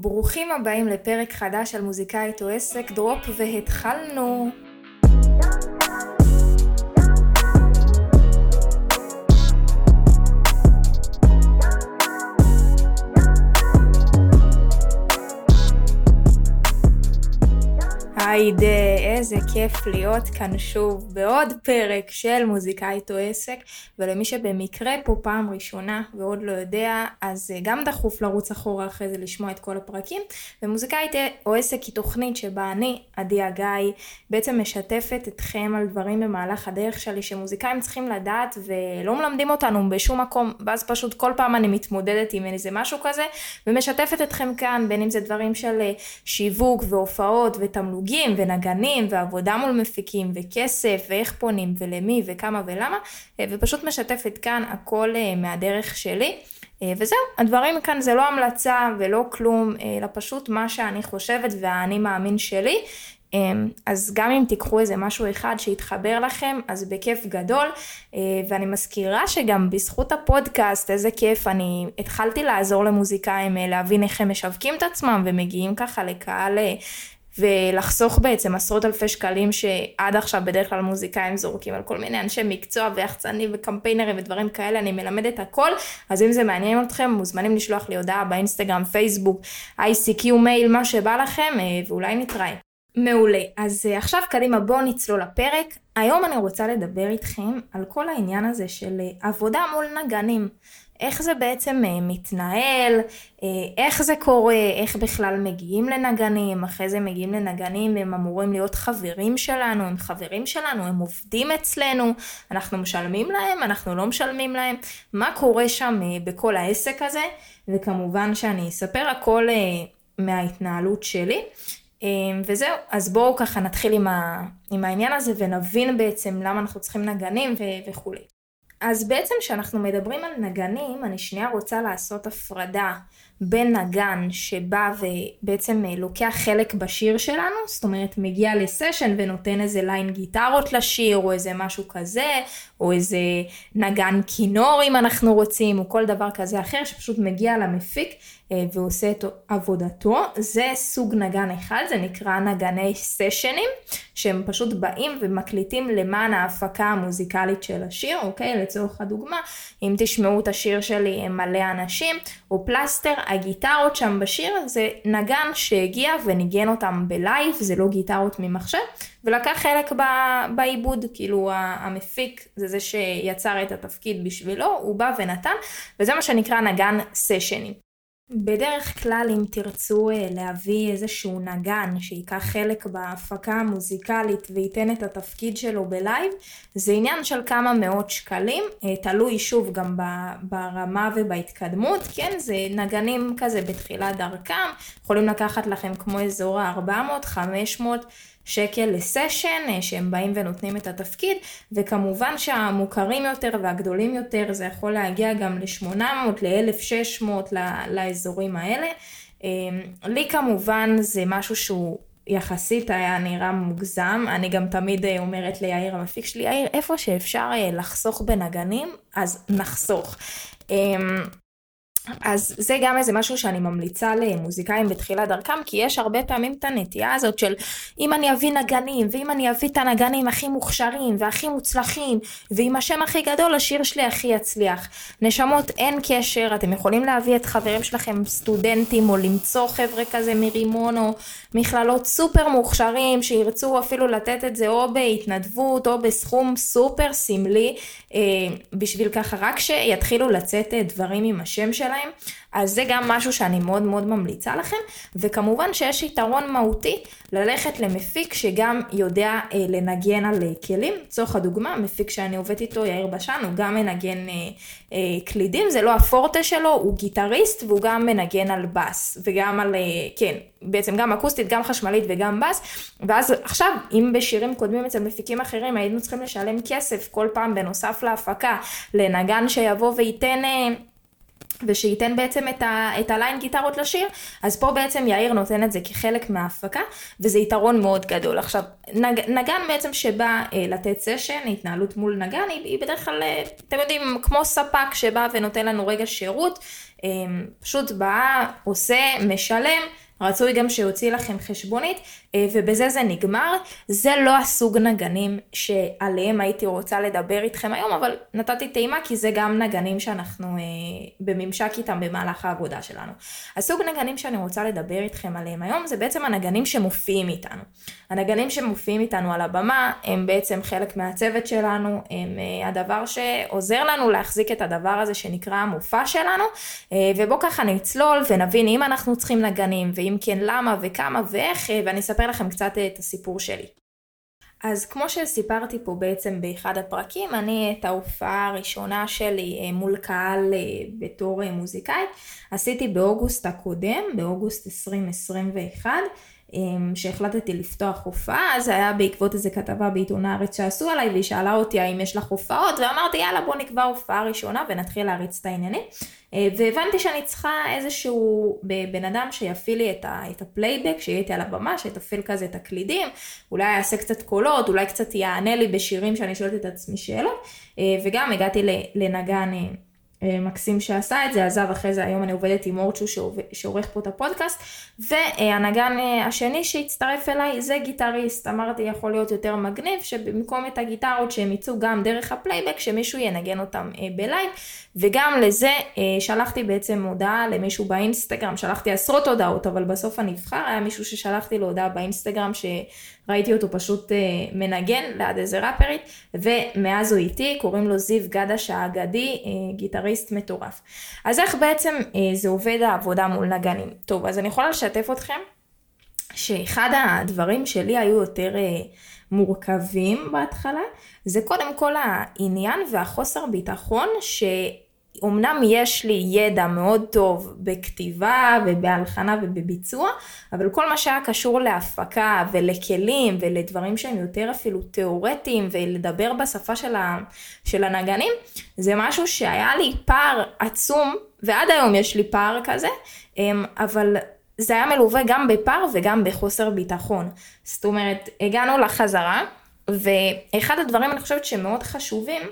ברוכים הבאים לפרק חדש על מוזיקאית או עסק, דרופ והתחלנו. היידה, איזה כיף להיות כאן שוב בעוד פרק של מוזיקאית או עסק, ולמי שבמקרה פה פעם ראשונה ועוד לא יודע, אז אה, גם דחוף לרוץ אחורה אחרי זה לשמוע את כל הפרקים. ומוזיקאית או עסק היא תוכנית שבה אני, עדי הגיא, בעצם משתפת אתכם על דברים במהלך הדרך שלי שמוזיקאים צריכים לדעת ולא מלמדים אותנו בשום מקום, ואז פשוט כל פעם אני מתמודדת עם איזה משהו כזה, ומשתפת אתכם כאן, בין אם זה דברים של אה, שיווק והופעות ותמלוגים. ונגנים ועבודה מול מפיקים וכסף ואיך פונים ולמי וכמה ולמה אה, ופשוט משתפת כאן הכל אה, מהדרך שלי. אה, וזהו, הדברים כאן זה לא המלצה ולא כלום, אלא פשוט מה שאני חושבת והאני מאמין שלי. אז גם אם תיקחו איזה משהו אחד שיתחבר לכם, אז בכיף גדול. ואני מזכירה שגם בזכות הפודקאסט, איזה כיף, אני התחלתי לעזור למוזיקאים להבין איך הם משווקים את עצמם ומגיעים ככה לקהל ולחסוך בעצם עשרות אלפי שקלים שעד עכשיו בדרך כלל מוזיקאים זורקים על כל מיני אנשי מקצוע ויחצנים וקמפיינרים ודברים כאלה, אני מלמדת הכל, אז אם זה מעניין אתכם, מוזמנים לשלוח לי הודעה באינסטגרם, פייסבוק, ICQ, מייל, מה שבא לכם, אה, ואולי נתראה. מעולה, אז אה, עכשיו קדימה בואו נצלול לפרק. היום אני רוצה לדבר איתכם על כל העניין הזה של אה, עבודה מול נגנים. איך זה בעצם אה, מתנהל, אה, איך זה קורה, איך בכלל מגיעים לנגנים, אחרי זה מגיעים לנגנים, הם אמורים להיות חברים שלנו, הם חברים שלנו, הם עובדים אצלנו, אנחנו משלמים להם, אנחנו לא משלמים להם, מה קורה שם אה, בכל העסק הזה, וכמובן שאני אספר הכל מההתנהלות שלי. וזהו, אז בואו ככה נתחיל עם, ה, עם העניין הזה ונבין בעצם למה אנחנו צריכים נגנים ו- וכולי. אז בעצם כשאנחנו מדברים על נגנים, אני שנייה רוצה לעשות הפרדה בין נגן שבא ובעצם אה, לוקח חלק בשיר שלנו, זאת אומרת מגיע לסשן ונותן איזה ליין גיטרות לשיר או איזה משהו כזה, או איזה נגן כינור אם אנחנו רוצים, או כל דבר כזה אחר שפשוט מגיע למפיק אה, ועושה את עבודתו. זה סוג נגן אחד, זה נקרא נגני סשנים, שהם פשוט באים ומקליטים למען ההפקה המוזיקלית של השיר, אוקיי? לצורך הדוגמה, אם תשמעו את השיר שלי מלא אנשים, או פלסטר, הגיטרות שם בשיר זה נגן שהגיע וניגן אותם בלייב, זה לא גיטרות ממחשב, ולקח חלק בעיבוד, כאילו המפיק זה זה שיצר את התפקיד בשבילו, הוא בא ונתן, וזה מה שנקרא נגן סשנים. בדרך כלל אם תרצו אה, להביא איזשהו נגן שייקח חלק בהפקה המוזיקלית וייתן את התפקיד שלו בלייב, זה עניין של כמה מאות שקלים, אה, תלוי שוב גם ברמה ובהתקדמות, כן, זה נגנים כזה בתחילת דרכם, יכולים לקחת לכם כמו אזור ה-400, 500, שקל לסשן, אה, שהם באים ונותנים את התפקיד, וכמובן שהמוכרים יותר והגדולים יותר, זה יכול להגיע גם ל-800, ל-1600, לאזורים האלה. אה, לי כמובן זה משהו שהוא יחסית היה נראה מוגזם, אני גם תמיד אה, אומרת ליאיר המפיק שלי, יאיר, איפה שאפשר לחסוך בנגנים, אז נחסוך. אז זה גם איזה משהו שאני ממליצה למוזיקאים בתחילת דרכם, כי יש הרבה פעמים את הנטייה הזאת של אם אני אביא נגנים, ואם אני אביא את הנגנים הכי מוכשרים והכי מוצלחים, ועם השם הכי גדול, השיר שלי הכי יצליח. נשמות, אין קשר, אתם יכולים להביא את חברים שלכם, סטודנטים, או למצוא חבר'ה כזה מרימון, או מכללות סופר מוכשרים, שירצו אפילו לתת את זה או בהתנדבות, או בסכום סופר סמלי, אה, בשביל ככה רק שיתחילו לצאת אה, דברים עם השם שלהם. אז זה גם משהו שאני מאוד מאוד ממליצה לכם, וכמובן שיש יתרון מהותי ללכת למפיק שגם יודע אה, לנגן על אה, כלים. לצורך הדוגמה, מפיק שאני עובדת איתו, יאיר בשן, הוא גם מנגן אה, אה, קלידים, זה לא הפורטה שלו, הוא גיטריסט והוא גם מנגן על בס, וגם על, אה, כן, בעצם גם אקוסטית, גם חשמלית וגם בס, ואז עכשיו, אם בשירים קודמים אצל מפיקים אחרים היינו צריכים לשלם כסף כל פעם בנוסף להפקה, לנגן שיבוא וייתן... אה, ושייתן בעצם את, ה, את הליין גיטרות לשיר, אז פה בעצם יאיר נותן את זה כחלק מההפקה, וזה יתרון מאוד גדול. עכשיו, נג, נגן בעצם שבא אה, לתת סשן, התנהלות מול נגן, היא, היא בדרך כלל, אה, אתם יודעים, כמו ספק שבא ונותן לנו רגע שירות, אה, פשוט בא, עושה, משלם. רצוי גם שיוציא לכם חשבונית, ובזה זה נגמר. זה לא הסוג נגנים שעליהם הייתי רוצה לדבר איתכם היום, אבל נתתי טעימה כי זה גם נגנים שאנחנו אה, בממשק איתם במהלך העבודה שלנו. הסוג נגנים שאני רוצה לדבר איתכם עליהם היום זה בעצם הנגנים שמופיעים איתנו. הנגנים שמופיעים איתנו על הבמה הם בעצם חלק מהצוות שלנו, הם אה, הדבר שעוזר לנו להחזיק את הדבר הזה שנקרא המופע שלנו, ובואו ככה נצלול ונבין אם אנחנו צריכים נגנים, ואם כן למה וכמה ואיך, ואני אספר אספר לכם קצת אה, את הסיפור שלי. אז כמו שסיפרתי פה בעצם באחד הפרקים, אני את ההופעה הראשונה שלי אה, מול קהל אה, בתור מוזיקאית עשיתי באוגוסט הקודם, באוגוסט 2021. שהחלטתי לפתוח הופעה, זה היה בעקבות איזה כתבה בעיתון הארץ שעשו עליי, והיא שאלה אותי האם יש לך הופעות, ואמרתי יאללה בוא נקבע הופעה ראשונה ונתחיל להריץ את העניינים. אה, והבנתי שאני צריכה איזשהו בן אדם שיפעיל לי את, הפלייבק, שיהיה איתי על הבמה, שיתפעיל כזה את הקלידים, אולי יעשה קצת קולות, אולי קצת יענה לי בשירים שאני שואלת את עצמי שאלות, אה, וגם הגעתי לנגן אה, מקסים שעשה את זה, עזב אחרי זה, היום אני עובדת עם אורצ'ו שעורך פה את הפודקאסט, והנגן אה, השני שהצטרף אליי זה גיטריסט, אמרתי יכול להיות יותר מגניב שבמקום את הגיטרות שהם יצאו גם דרך הפלייבק, שמישהו ינגן אותם אה, בלייב, וגם לזה שלחתי בעצם הודעה למישהו באינסטגרם, שלחתי עשרות הודעות, אבל בסוף הנבחר היה מישהו ששלחתי לו הודעה באינסטגרם ש... ראיתי אותו פשוט אה, מנגן ליד איזה ראפרית, ומאז הוא איתי, קוראים לו זיו גדש האגדי, אה, גיטריסט מטורף. אז איך בעצם אה, זה עובד העבודה מול נגנים? טוב, אז אני יכולה לשתף אתכם שאחד הדברים שלי היו יותר מורכבים בהתחלה, זה קודם כל העניין והחוסר ביטחון ש... אמנם יש לי ידע מאוד טוב בכתיבה ובהלחנה ובביצוע, אבל כל מה שהיה קשור להפקה ולכלים ולדברים שהם יותר אפילו תיאורטיים ולדבר בשפה של, ה, של הנגנים, זה משהו שהיה לי פער עצום, ועד היום יש לי פער כזה, אמ, אבל זה היה מלווה גם בפער וגם בחוסר ביטחון. זאת אומרת, הגענו לחזרה, ואחד הדברים אני חושבת שמאוד חשובים,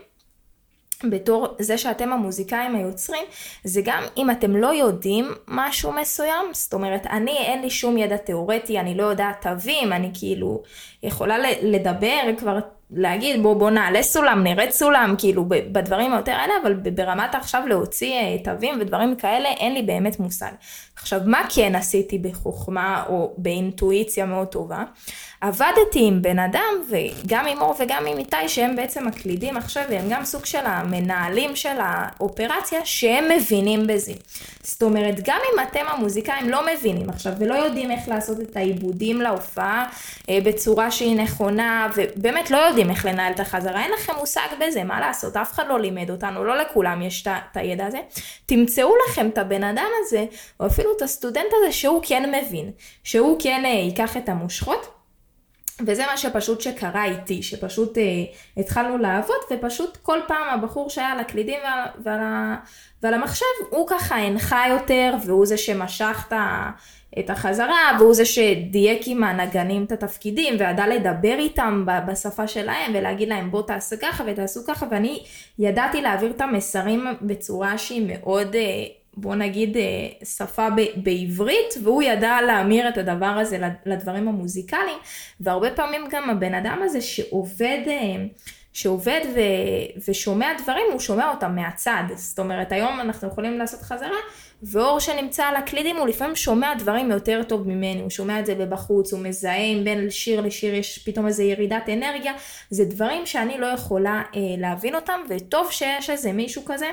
בתור זה שאתם המוזיקאים היוצרים, זה גם אם אתם לא יודעים משהו מסוים, זאת אומרת, אני אין לי שום ידע תיאורטי, אני לא יודעת תווים, אני כאילו יכולה לדבר כבר להגיד בוא בוא נעלה סולם, נרד סולם, כאילו בדברים היותר האלה, אבל ברמת עכשיו להוציא אה, תווים ודברים כאלה, אין לי באמת מושג. עכשיו, מה כן עשיתי בחוכמה או באינטואיציה מאוד טובה? עבדתי עם בן אדם, וגם עם אור וגם עם איתי, שהם בעצם מקלידים עכשיו, והם גם סוג של המנהלים של האופרציה, שהם מבינים בזה. זאת אומרת, גם אם אתם המוזיקאים לא מבינים עכשיו, ולא יודעים איך לעשות את העיבודים להופעה אה, בצורה שהיא נכונה, ובאמת לא יודעים איך לנהל את החזרה, אין לכם מושג בזה, מה לעשות, אף אחד לא לימד אותנו, לא לכולם יש את הידע הזה. תמצאו לכם את הבן אדם הזה, או אפילו את הסטודנט הזה, שהוא כן מבין, שהוא כן אה, ייקח את המושכות. וזה מה שפשוט שקרה איתי, שפשוט אה, התחלנו לעבוד, ופשוט כל פעם הבחור שהיה על הקלידים ועל, ועל, ועל המחשב, הוא ככה הנחה יותר, והוא זה שמשך את החזרה, והוא זה שדייק עם הנגנים את התפקידים, וידע לדבר איתם בשפה שלהם, ולהגיד להם בוא תעשו ככה ותעשו ככה, ואני ידעתי להעביר את המסרים בצורה שהיא מאוד... אה, בוא נגיד אה, שפה בעברית, והוא ידע להמיר את הדבר הזה לדברים המוזיקליים, והרבה פעמים גם הבן אדם הזה שעובד, אה, שעובד ו, ושומע דברים, הוא שומע אותם מהצד. זאת אומרת, היום אנחנו יכולים לעשות חזרה, ואור שנמצא על הקלידים הוא לפעמים שומע דברים יותר טוב ממני, הוא שומע את זה בבחוץ, הוא מזהה אם בין שיר לשיר יש פתאום איזה ירידת אנרגיה, זה דברים שאני לא יכולה אה, להבין אותם, וטוב שיש איזה מישהו כזה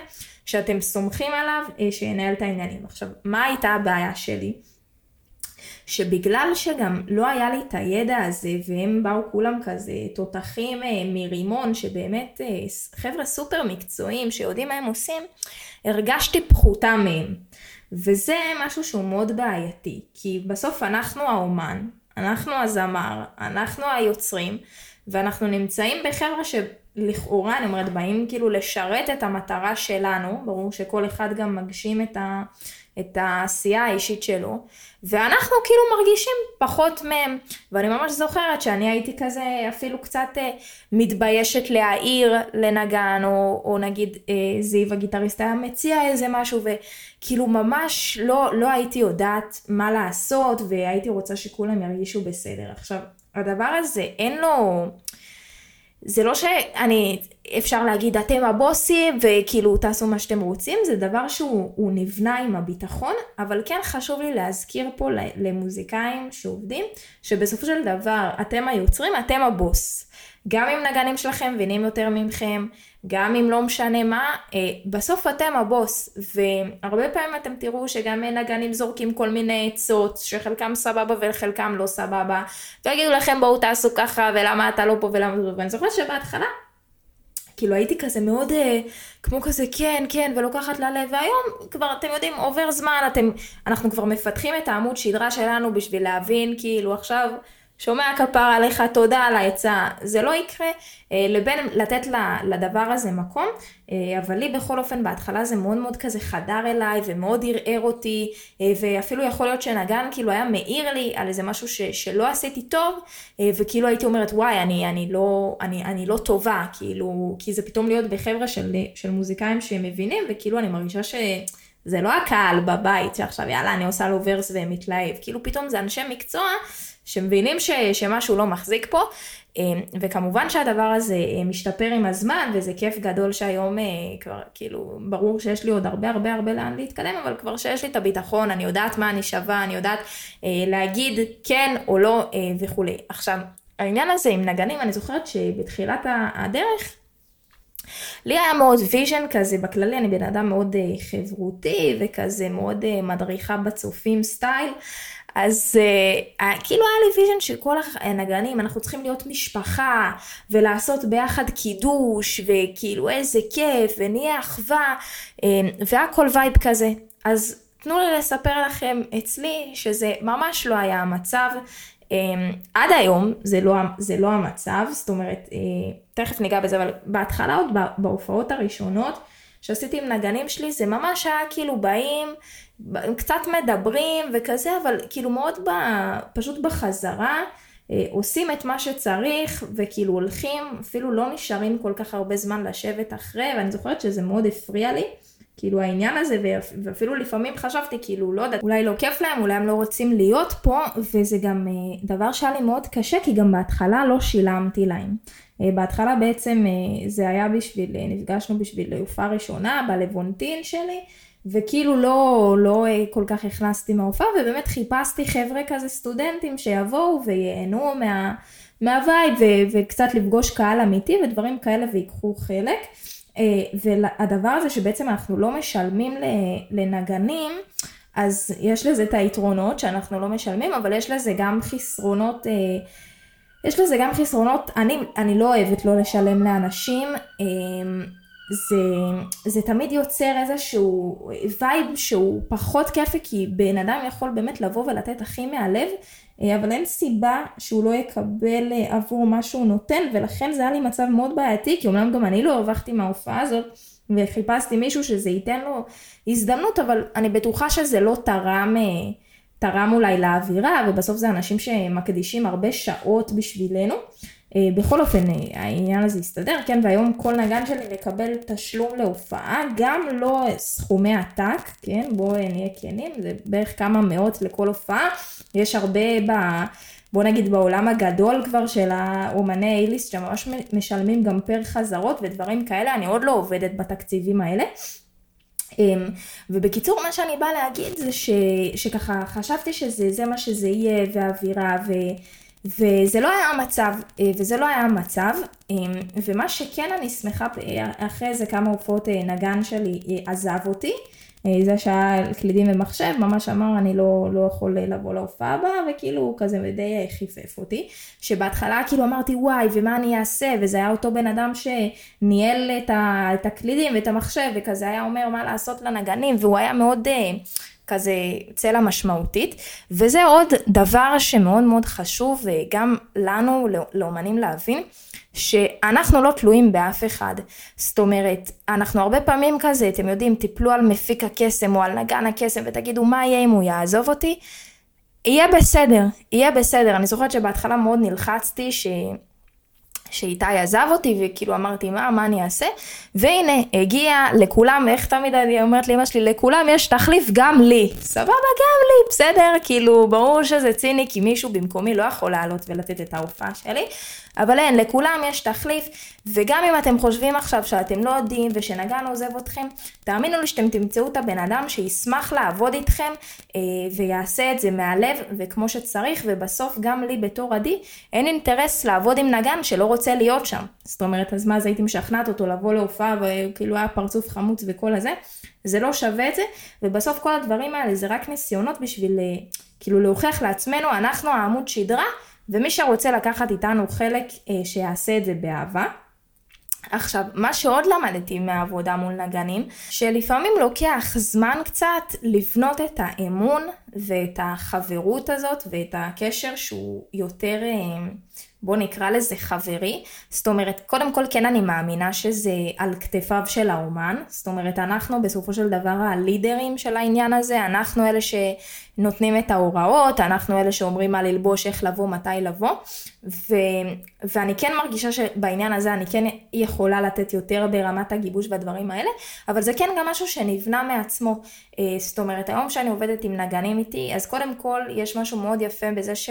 שאתם סומכים עליו אה, שינהל את העניינים. עכשיו, מה הייתה הבעיה שלי? שבגלל שגם לא היה לי את הידע הזה, והם באו כולם כזה תותחים אה, מרימון, שבאמת אה, חבר'ה סופר מקצועיים שיודעים מה הם עושים, הרגשתי פחותה מהם. וזה משהו שהוא מאוד בעייתי, כי בסוף אנחנו האומן, אנחנו הזמר, אנחנו היוצרים, ואנחנו נמצאים בחבר'ה ש... לכאורה, אני אומרת, באים כאילו לשרת את המטרה שלנו, ברור שכל אחד גם מגשים את, ה, את העשייה האישית שלו, ואנחנו כאילו מרגישים פחות מהם, ואני ממש זוכרת שאני הייתי כזה אפילו קצת אה, מתביישת להעיר לנגן, או, או נגיד אה, זיו הגיטריסט היה מציע איזה משהו, וכאילו ממש לא, לא הייתי יודעת מה לעשות, והייתי רוצה שכולם ירגישו בסדר. עכשיו, הדבר הזה אין לו... זה לא שאני, אפשר להגיד אתם הבוסים וכאילו תעשו מה שאתם רוצים, זה דבר שהוא נבנה עם הביטחון, אבל כן חשוב לי להזכיר פה למוזיקאים שעובדים, שבסופו של דבר אתם היוצרים, אתם הבוס. גם אם נגנים שלכם מבינים יותר מכם, גם אם לא משנה מה, אה, בסוף אתם הבוס, והרבה פעמים אתם תראו שגם נגנים זורקים כל מיני עצות, שחלקם סבבה וחלקם לא סבבה, ויגידו לכם בואו תעשו ככה, ולמה אתה לא פה ולמה זה, ואני זוכרת שבהתחלה, כאילו הייתי כזה מאוד אה, כמו כזה כן כן ולוקחת ללב. והיום כבר אתם יודעים עובר זמן אתם אנחנו כבר מפתחים את העמוד שדרה שלנו בשביל להבין כאילו עכשיו שומע כפר עליך, תודה על העצה, זה לא יקרה, אה, לבין לתת לדבר הזה מקום, אה, אבל לי בכל אופן בהתחלה זה מאוד מאוד כזה חדר אליי ומאוד ערער אותי, אה, ואפילו יכול להיות שנגן כאילו היה מעיר לי על איזה משהו ש, שלא עשיתי טוב, וכאילו הייתי אומרת וואי אני, אני, לא, אני, אני לא טובה, כאילו, כי זה פתאום להיות בחבר'ה של, של מוזיקאים שהם מבינים, וכאילו אני מרגישה ש... זה לא הקהל בבית שעכשיו יאללה אני עושה לו ורס ומתלהב, כאילו פתאום זה אנשי מקצוע שמבינים ש, שמשהו לא מחזיק פה, אה, וכמובן שהדבר הזה אה, משתפר עם הזמן, וזה כיף גדול שהיום אה, כבר, כאילו, ברור שיש לי עוד הרבה הרבה הרבה לאן להתקדם, אבל כבר שיש לי את הביטחון, אני יודעת מה אני שווה, אני יודעת להגיד כן או לא וכולי. עכשיו, העניין הזה עם נגנים, אני זוכרת שבתחילת הדרך, לי היה מאוד vision כזה, בכללי אני בן אדם מאוד חברותי וכזה מאוד מדריכה בצופים style, אז uh, כאילו היה לי vision של כל הנגנים, אנחנו צריכים להיות משפחה, ולעשות ביחד קידוש, וכאילו איזה כיף, ונהיה אחווה, um, והכל vibe כזה. אז תנו לי לספר לכם אצלי שזה ממש לא היה המצב. Um, עד היום זה לא, זה לא המצב, זאת אומרת, uh, תכף ניגע בזה, אבל בהתחלה עוד בהופעות הראשונות שעשיתי עם נגנים שלי, זה ממש היה כאילו באים, קצת מדברים וכזה, אבל כאילו מאוד ב, פשוט בחזרה, אה, עושים את מה שצריך וכאילו הולכים, אפילו לא נשארים כל כך הרבה זמן לשבת אחרי, ואני זוכרת שזה מאוד הפריע לי. כאילו העניין הזה, ואפילו לפעמים חשבתי, כאילו, לא יודעת, אולי לא כיף להם, אולי הם לא רוצים להיות פה, וזה גם אה, דבר שהיה לי מאוד קשה, כי גם בהתחלה לא שילמתי להם. אה, בהתחלה בעצם זה היה בשביל, נפגשנו בשביל הופעה ראשונה בלוונטין שלי, וכאילו לא, לא אה, כל כך הכנסתי מההופעה, ובאמת חיפשתי חבר'ה כזה סטודנטים שיבואו וייהנו מה, מהווייב וקצת לפגוש קהל אמיתי ודברים כאלה ויקחו חלק. אה, והדבר הזה שבעצם אנחנו לא משלמים לנגנים, אז יש לזה את היתרונות שאנחנו לא משלמים, אבל יש לזה גם חסרונות. אה, יש לזה גם חסרונות, אני, אני לא אוהבת לא לשלם לאנשים, זה, זה תמיד יוצר איזשהו וייב שהוא פחות כיפי, כי בן אדם יכול באמת לבוא ולתת הכי מהלב, אה, אבל אין סיבה שהוא לא יקבל אה, עבור מה שהוא נותן, ולכן זה היה לי מצב מאוד בעייתי, כי אומנם גם אני לא הרווחתי מההופעה הזאת, וחיפשתי מישהו שזה ייתן לו הזדמנות, אבל אני בטוחה שזה לא תרם, אה, תרם אולי לאווירה, ובסוף זה אנשים שמקדישים הרבה שעות בשבילנו. אה, בכל אופן אה, העניין הזה יסתדר, כן, והיום כל נגן שלי מקבל תשלום להופעה, גם לא סכומי עתק, כן, בואו נהיה כנים, זה בערך כמה מאות לכל הופעה, יש הרבה ב... בוא נגיד בעולם הגדול כבר של האומני אייליסט שממש משלמים גם פר חזרות ודברים כאלה, אני עוד לא עובדת בתקציבים האלה. אמ, ובקיצור מה שאני באה להגיד זה ש, שככה חשבתי שזה מה שזה יהיה והאווירה ו... וזה לא היה המצב, אה, וזה לא היה המצב, אה, ומה שכן אני שמחה, אה, אחרי איזה כמה הופעות נגן שלי עזב אותי, זה שהיה קלידים ומחשב, ממש אמר אני לא, לא יכול לבוא להופעה הבאה, וכאילו הוא כזה די חיפף אותי, שבהתחלה כאילו אמרתי וואי ומה אני אעשה, וזה היה אותו בן אדם שניהל את, ה, את הקלידים ואת המחשב, וכזה היה אומר מה לעשות לנגנים, והוא היה מאוד... כזה צלע משמעותית, וזה עוד דבר שמאוד מאוד חשוב גם לנו, לאומנים להבין, שאנחנו לא תלויים באף אחד. זאת אומרת, אנחנו הרבה פעמים כזה, אתם יודעים, תיפלו על מפיק הקסם או על נגן הקסם ותגידו מה יהיה אם הוא יעזוב אותי. יהיה בסדר, יהיה בסדר. אני זוכרת שבהתחלה מאוד נלחצתי ש... שאיתי עזב אותי, וכאילו אמרתי, מה, מה אני אעשה? והנה, הגיע לכולם, איך תמיד אני אומרת לאמא שלי, לכולם יש תחליף גם לי. סבבה, גם לי, בסדר, כאילו, ברור שזה ציני, כי מישהו במקומי לא יכול לעלות ולתת את ההופעה שלי, אבל אין, לכולם יש תחליף, וגם אם אתם חושבים עכשיו שאתם לא יודעים ושנגן עוזב אתכם, תאמינו לי שאתם תמצאו את הבן אדם שישמח לעבוד איתכם אה, ויעשה את זה מהלב וכמו שצריך, ובסוף גם לי בתור עדי אין אינטרס לעבוד עם נגן שלא רוצה להיות שם. זאת אומרת, אז מה, אז הייתי משכנעת אותו לבוא להופעה וכאילו היה פרצוף חמוץ וכל הזה, זה לא שווה את זה, ובסוף כל הדברים האלה זה רק ניסיונות בשביל אה, כאילו להוכיח לעצמנו, אנחנו העמוד שדרה. ומי שרוצה לקחת איתנו חלק אה, שיעשה את זה באהבה. עכשיו, מה שעוד למדתי מהעבודה מול נגנים, שלפעמים לוקח זמן קצת לבנות את האמון ואת החברות הזאת ואת הקשר שהוא יותר... בוא נקרא לזה חברי. זאת אומרת, קודם כל כן אני מאמינה שזה על כתפיו של האומן. זאת אומרת, אנחנו בסופו של דבר הלידרים של העניין הזה, אנחנו אלה שנותנים את ההוראות, אנחנו אלה שאומרים מה ללבוש, איך לבוא, מתי לבוא. ו... ואני כן מרגישה שבעניין הזה אני כן יכולה לתת יותר ברמת הגיבוש והדברים האלה, אבל זה כן גם משהו שנבנה מעצמו. אה, זאת אומרת, היום שאני עובדת עם נגנים איתי, אז קודם כל יש משהו מאוד יפה בזה ש...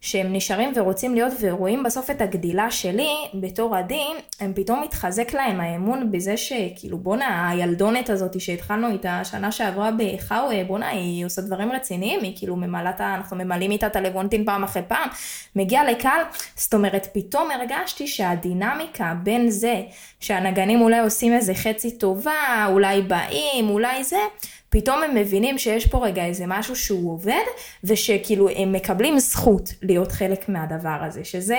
שהם נשארים ורוצים להיות ורואים בסוף את הגדילה שלי בתור עדי, הם פתאום מתחזק להם האמון בזה שכאילו בואנה הילדונת הזאת שהתחלנו איתה שנה שעברה בחאווה, בואנה היא עושה דברים רציניים, היא כאילו ממלאה, אנחנו ממלאים איתה את הלוונטין פעם אחרי פעם, מגיע לקהל, זאת אומרת פתאום הרגשתי שהדינמיקה בין זה שהנגנים אולי עושים איזה חצי טובה, אולי באים, אולי זה, פתאום הם מבינים שיש פה רגע איזה משהו שהוא עובד, ושכאילו הם מקבלים זכות להיות חלק מהדבר הזה, שזה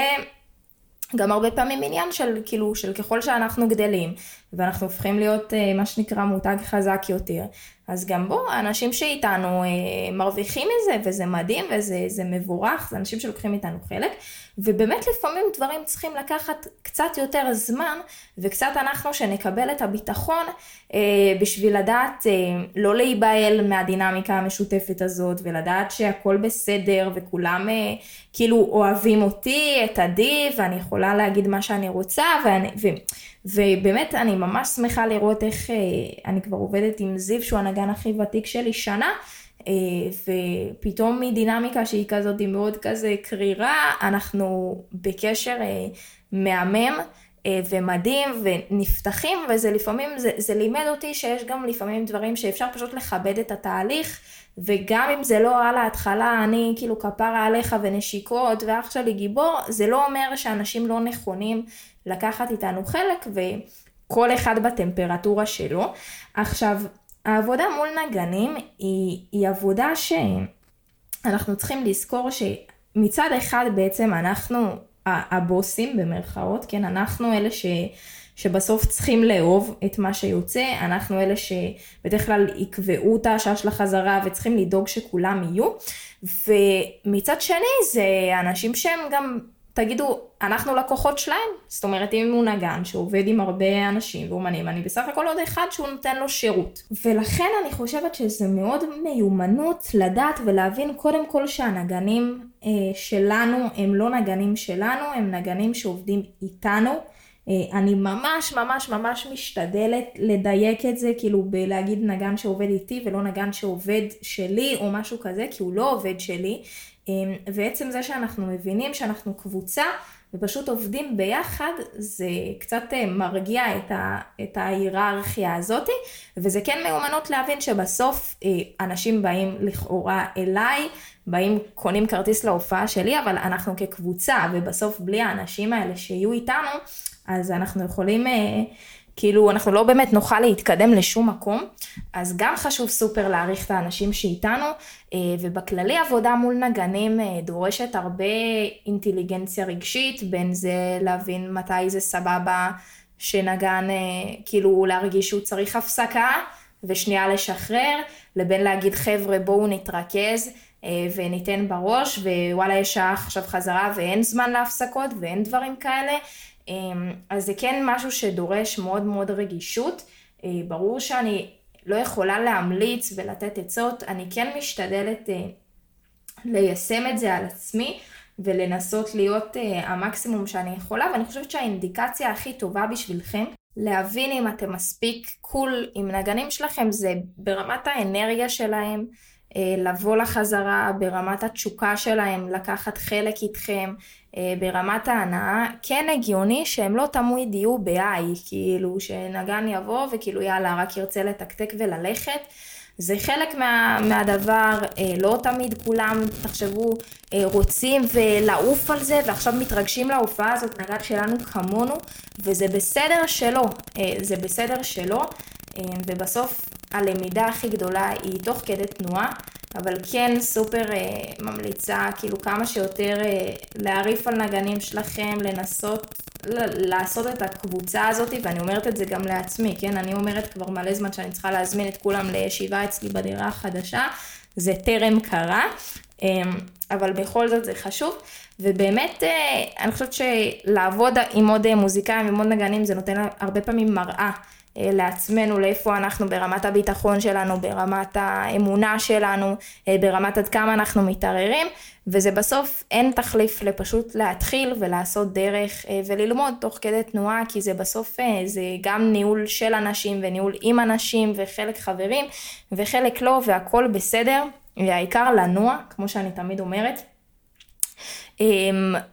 גם הרבה פעמים עניין של כאילו, של ככל שאנחנו גדלים, ואנחנו הופכים להיות אה, מה שנקרא מותג חזק יותר, אז גם בוא, האנשים שאיתנו אה, מרוויחים מזה, וזה מדהים, וזה מבורך, זה אנשים שלוקחים איתנו חלק, ובאמת לפעמים דברים צריכים לקחת קצת יותר זמן, וקצת אנחנו שנקבל את הביטחון אה, בשביל לדעת אה, לא להיבהל מהדינמיקה המשותפת הזאת, ולדעת שהכל בסדר, וכולם אה, כאילו אוהבים אותי, את עדי, ואני יכולה להגיד מה שאני רוצה, ואני, ו, ובאמת אני ממש שמחה לראות איך אה, אני כבר עובדת עם זיו, שהוא הנגן הכי ותיק שלי, שנה. אה, ופתאום מדינמיקה שהיא כזאת מאוד כזה קרירה, אנחנו בקשר אה, מהמם ומדהים ונפתחים, וזה לפעמים, זה, זה לימד אותי שיש גם לפעמים דברים שאפשר פשוט לכבד את התהליך, וגם אם זה לא על ההתחלה, אני כאילו כפרה עליך ונשיקות ואח שלי גיבור, זה לא אומר שאנשים לא נכונים לקחת איתנו חלק וכל אחד בטמפרטורה שלו. עכשיו, העבודה מול נגנים היא, היא עבודה שאנחנו צריכים לזכור שמצד אחד בעצם אנחנו הבוסים במרכאות, כן, אנחנו אלה ש... שבסוף צריכים לאהוב את מה שיוצא, אנחנו אלה שבדרך כלל יקבעו את השעה של החזרה וצריכים לדאוג שכולם יהיו, ומצד שני זה אנשים שהם גם תגידו, אנחנו לקוחות שלהם. זאת אומרת, אם הוא נגן שעובד עם הרבה אנשים ואומנים, אני בסך הכל עוד אחד שהוא נותן לו שירות. ולכן אני חושבת שזה מאוד מיומנות לדעת ולהבין קודם כל שהנגנים אה, שלנו הם לא נגנים שלנו, הם נגנים שעובדים איתנו. אה, אני ממש ממש ממש משתדלת לדייק את זה, כאילו בלהגיד נגן שעובד איתי ולא נגן שעובד שלי או משהו כזה, כי הוא לא עובד שלי. אמ, ועצם זה שאנחנו מבינים שאנחנו קבוצה ופשוט עובדים ביחד, זה קצת אה, מרגיע את, ה, את ההיררכיה הזאתי, וזה כן מיומנות להבין שבסוף אה, אנשים באים לכאורה אליי, באים, קונים כרטיס להופעה שלי, אבל אנחנו כקבוצה, ובסוף בלי האנשים האלה שיהיו איתנו, אז אנחנו יכולים... אה, כאילו אנחנו לא באמת נוכל להתקדם לשום מקום, אז גם חשוב סופר להעריך את האנשים שאיתנו, אה, ובכללי עבודה מול נגנים אה, דורשת הרבה אינטליגנציה רגשית, בין זה להבין מתי זה סבבה שנגן, כאילו להרגיש שהוא צריך הפסקה, ושנייה לשחרר, לבין להגיד חבר'ה בואו נתרכז וניתן בראש, ווואלה יש שעה עכשיו חזרה ואין זמן להפסקות ואין דברים כאלה. אה, אז זה כן משהו שדורש מאוד מאוד רגישות. אה, ברור שאני לא יכולה להמליץ ולתת עצות, אני כן משתדלת ליישם את זה על עצמי. ולנסות להיות uh, המקסימום שאני יכולה, ואני חושבת שהאינדיקציה הכי טובה בשבילכם להבין אם אתם מספיק קול עם נגנים שלכם זה ברמת האנרגיה שלהם, לבוא לחזרה, ברמת התשוקה שלהם, לקחת חלק איתכם, uh, ברמת ההנאה. כן הגיוני שהם לא תמיד יהיו ב-I, כאילו שנגן יבוא וכאילו יאללה רק ירצה לתקתק וללכת. זה חלק מה, מהדבר, אה, לא תמיד כולם, תחשבו, אה, רוצים ולעוף על זה, ועכשיו מתרגשים להופעה הזאת, נגד שלנו כמונו, וזה בסדר שלא, אה, זה בסדר שלא, ובסוף הלמידה הכי גדולה היא תוך כדי תנועה, אבל כן סופר ממליצה כאילו כמה שיותר להעריף על נגנים שלכם, לנסות לעשות את הקבוצה הזאת, ואני אומרת את זה גם לעצמי, כן? אני אומרת כבר מלא זמן שאני צריכה להזמין את כולם לישיבה אצלי בדירה החדשה, זה טרם קרה, אמ, אבל בכל זאת זה חשוב, ובאמת אה, אני חושבת שלעבוד עם עוד מוזיקאים ועם עוד נגנים זה נותן הרבה פעמים מראה. אה, לעצמנו, לאיפה אנחנו ברמת הביטחון שלנו, ברמת האמונה שלנו, אה, ברמת עד כמה אנחנו מתערערים, וזה בסוף אין תחליף לפשוט להתחיל ולעשות דרך אה, וללמוד תוך כדי תנועה, כי זה בסוף, זה גם ניהול של אנשים וניהול עם אנשים וחלק חברים וחלק לא, והכל בסדר, והעיקר לנוע, כמו שאני תמיד אומרת.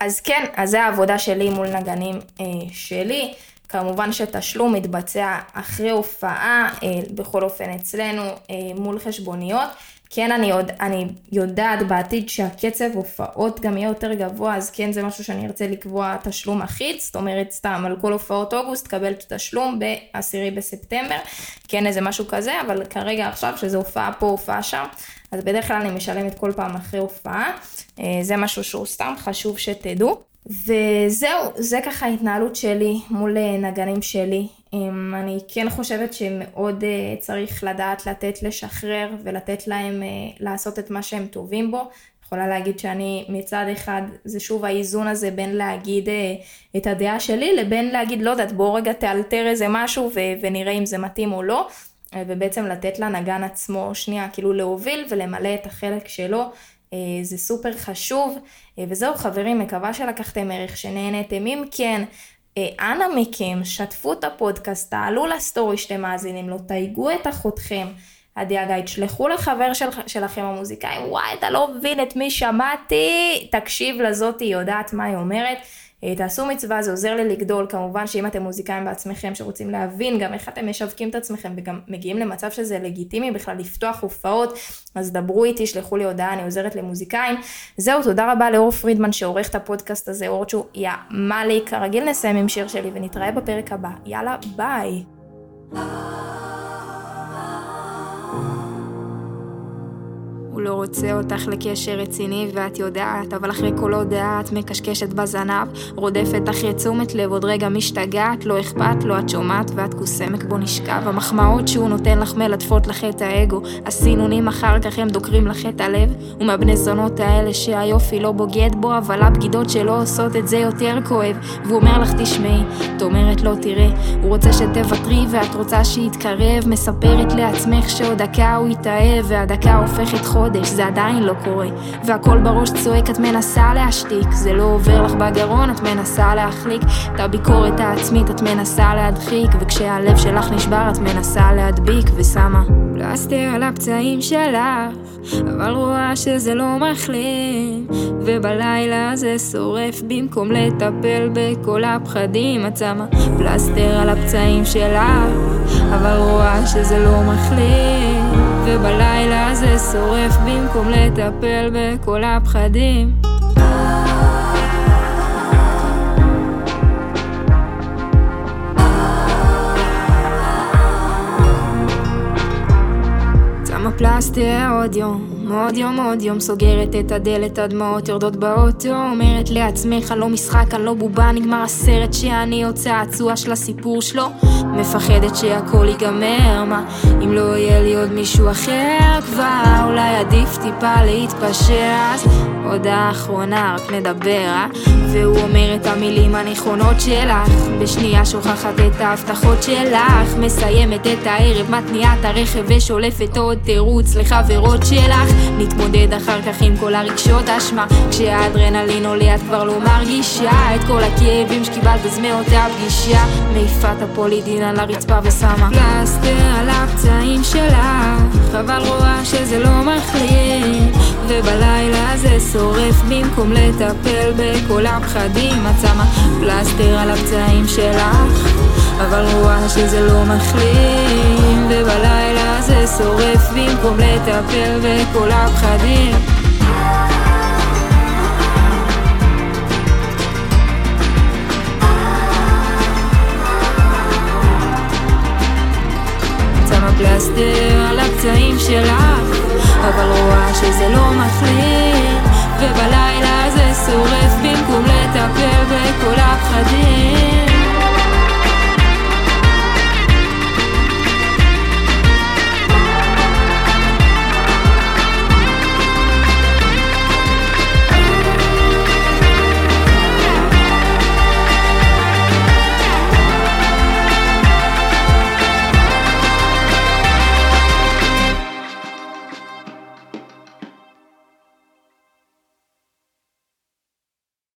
אז כן, אז זה העבודה שלי מול נגנים שלי. כמובן שתשלום מתבצע אחרי הופעה, אה, בכל אופן אצלנו, אה, מול חשבוניות. כן, אני, יודע, אני יודעת בעתיד שהקצב הופעות גם יהיה יותר גבוה, אז כן זה משהו שאני ארצה לקבוע תשלום אחיד, זאת אומרת סתם על כל הופעות אוגוסט תקבל תשלום ב-10 בספטמבר, כן איזה משהו כזה, אבל כרגע עכשיו שזה הופעה פה, הופעה שם, אז בדרך כלל אני משלמת כל פעם אחרי הופעה, אה, זה משהו שהוא סתם חשוב שתדעו. וזהו, זה ככה ההתנהלות שלי מול אה, נגנים שלי. אמ, אני כן חושבת שמאוד אה, צריך לדעת לתת לשחרר ולתת להם אה, לעשות את מה שהם טובים בו. יכולה להגיד שאני מצד אחד, זה שוב האיזון הזה בין להגיד את הדעה שלי לבין להגיד, לא יודעת, בוא רגע תאלתר איזה משהו ו- ונראה אם זה מתאים או לא. ובעצם לתת לנגן עצמו שנייה כאילו להוביל ולמלא את החלק שלו זה סופר חשוב. אה, וזהו חברים, מקווה שלקחתם ערך, שנהנתם. אם כן, אה, אנא מכם, שתפו את הפודקאסט, תעלו לסטורי שאתם מאזינים לו, תייגו את אחותכם. הגיא, תשלחו לחבר של, שלכם המוזיקאי, וואי, אתה לא מבין את מי שמעתי, תקשיב לזאתי, יודעת מה היא אומרת. אה, תעשו מצווה, זה עוזר לי לגדול, כמובן שאם אתם מוזיקאים בעצמכם שרוצים להבין גם איך אתם משווקים את עצמכם וגם מגיעים למצב שזה לגיטימי בכלל לפתוח הופעות, אז דברו איתי, שלחו לי הודעה, אני עוזרת למוזיקאים. זהו, תודה רבה לאור פרידמן שעורך את הפודקאסט הזה, אורצ'ו, יא מאלי, כרגיל נסיים עם שיר שלי ונתראה בפרק הבא. יאללה, ביי. הוא לא רוצה אותך לקשר רציני ואת יודעת, אבל אחרי כל הודעה את מקשקשת בזנב, רודפת אחרי תשומת לב, עוד רגע משתגעת, לא אכפת לו, את שומעת ואת קוסמק בו נשכב. המחמאות שהוא נותן לך מלטפות לך את האגו, הסינונים אחר כך הם דוקרים לך את הלב, ומהבני זונות האלה שהיופי לא בוגד בו, אבל הבגידות שלא עושות את זה יותר כואב, והוא אומר לך תשמעי, את אומרת לא תראה, הוא רוצה שתוותרי ואת רוצה שיתקרב, מספרת לעצמך שעוד דקה הוא יתאהב, והדקה הופכת חוד חודש, זה עדיין לא קורה. והכל בראש צועק, את מנסה להשתיק. זה לא עובר לך בגרון, את מנסה להחליק. את הביקורת העצמית, את מנסה להדחיק. וכשהלב שלך נשבר, את מנסה להדביק. ושמה פלסטר על הפצעים שלך, אבל רואה שזה לא מחלים. ובלילה זה שורף במקום לטפל בכל הפחדים. את שמה פלסטר על הפצעים שלך, אבל רואה שזה לא מחלים. ובלילה זה שורף במקום לטפל בכל הפחדים. שמה פלסטר עוד יום עוד יום עוד יום סוגרת את הדלת, הדמעות יורדות באוטו אומרת לעצמך, לא משחק, אני לא בובה, נגמר הסרט שאני עוד צעצוע של הסיפור שלו מפחדת שהכל ייגמר, מה אם לא יהיה לי עוד מישהו אחר כבר אולי עדיף טיפה להתפשר אז הודעה אחרונה, רק נדבר, אה? והוא אומר את המילים הנכונות שלך. בשנייה שוכחת את ההבטחות שלך מסיימת את הערב, מתניעה את הרכב ושולפת עוד תירוץ לחברות שלך נתמודד אחר כך עם כל הרגשות אשמה. כשהאדרנלין עולה את כבר לא מרגישה את כל הכאבים שקיבלת אז מאותה פגישה מעיפה את הפולידין על הרצפה ושמה. פלסטר על הפצעים שלך אבל רואה שזה לא מחליט ובלילה זה שורף במקום לטפל בכל הפחדים את שמה פלסטר על הפצעים שלך אבל רואה שזה לא מחלים ובלילה זה שורף במקום לטפל בכל הפחדים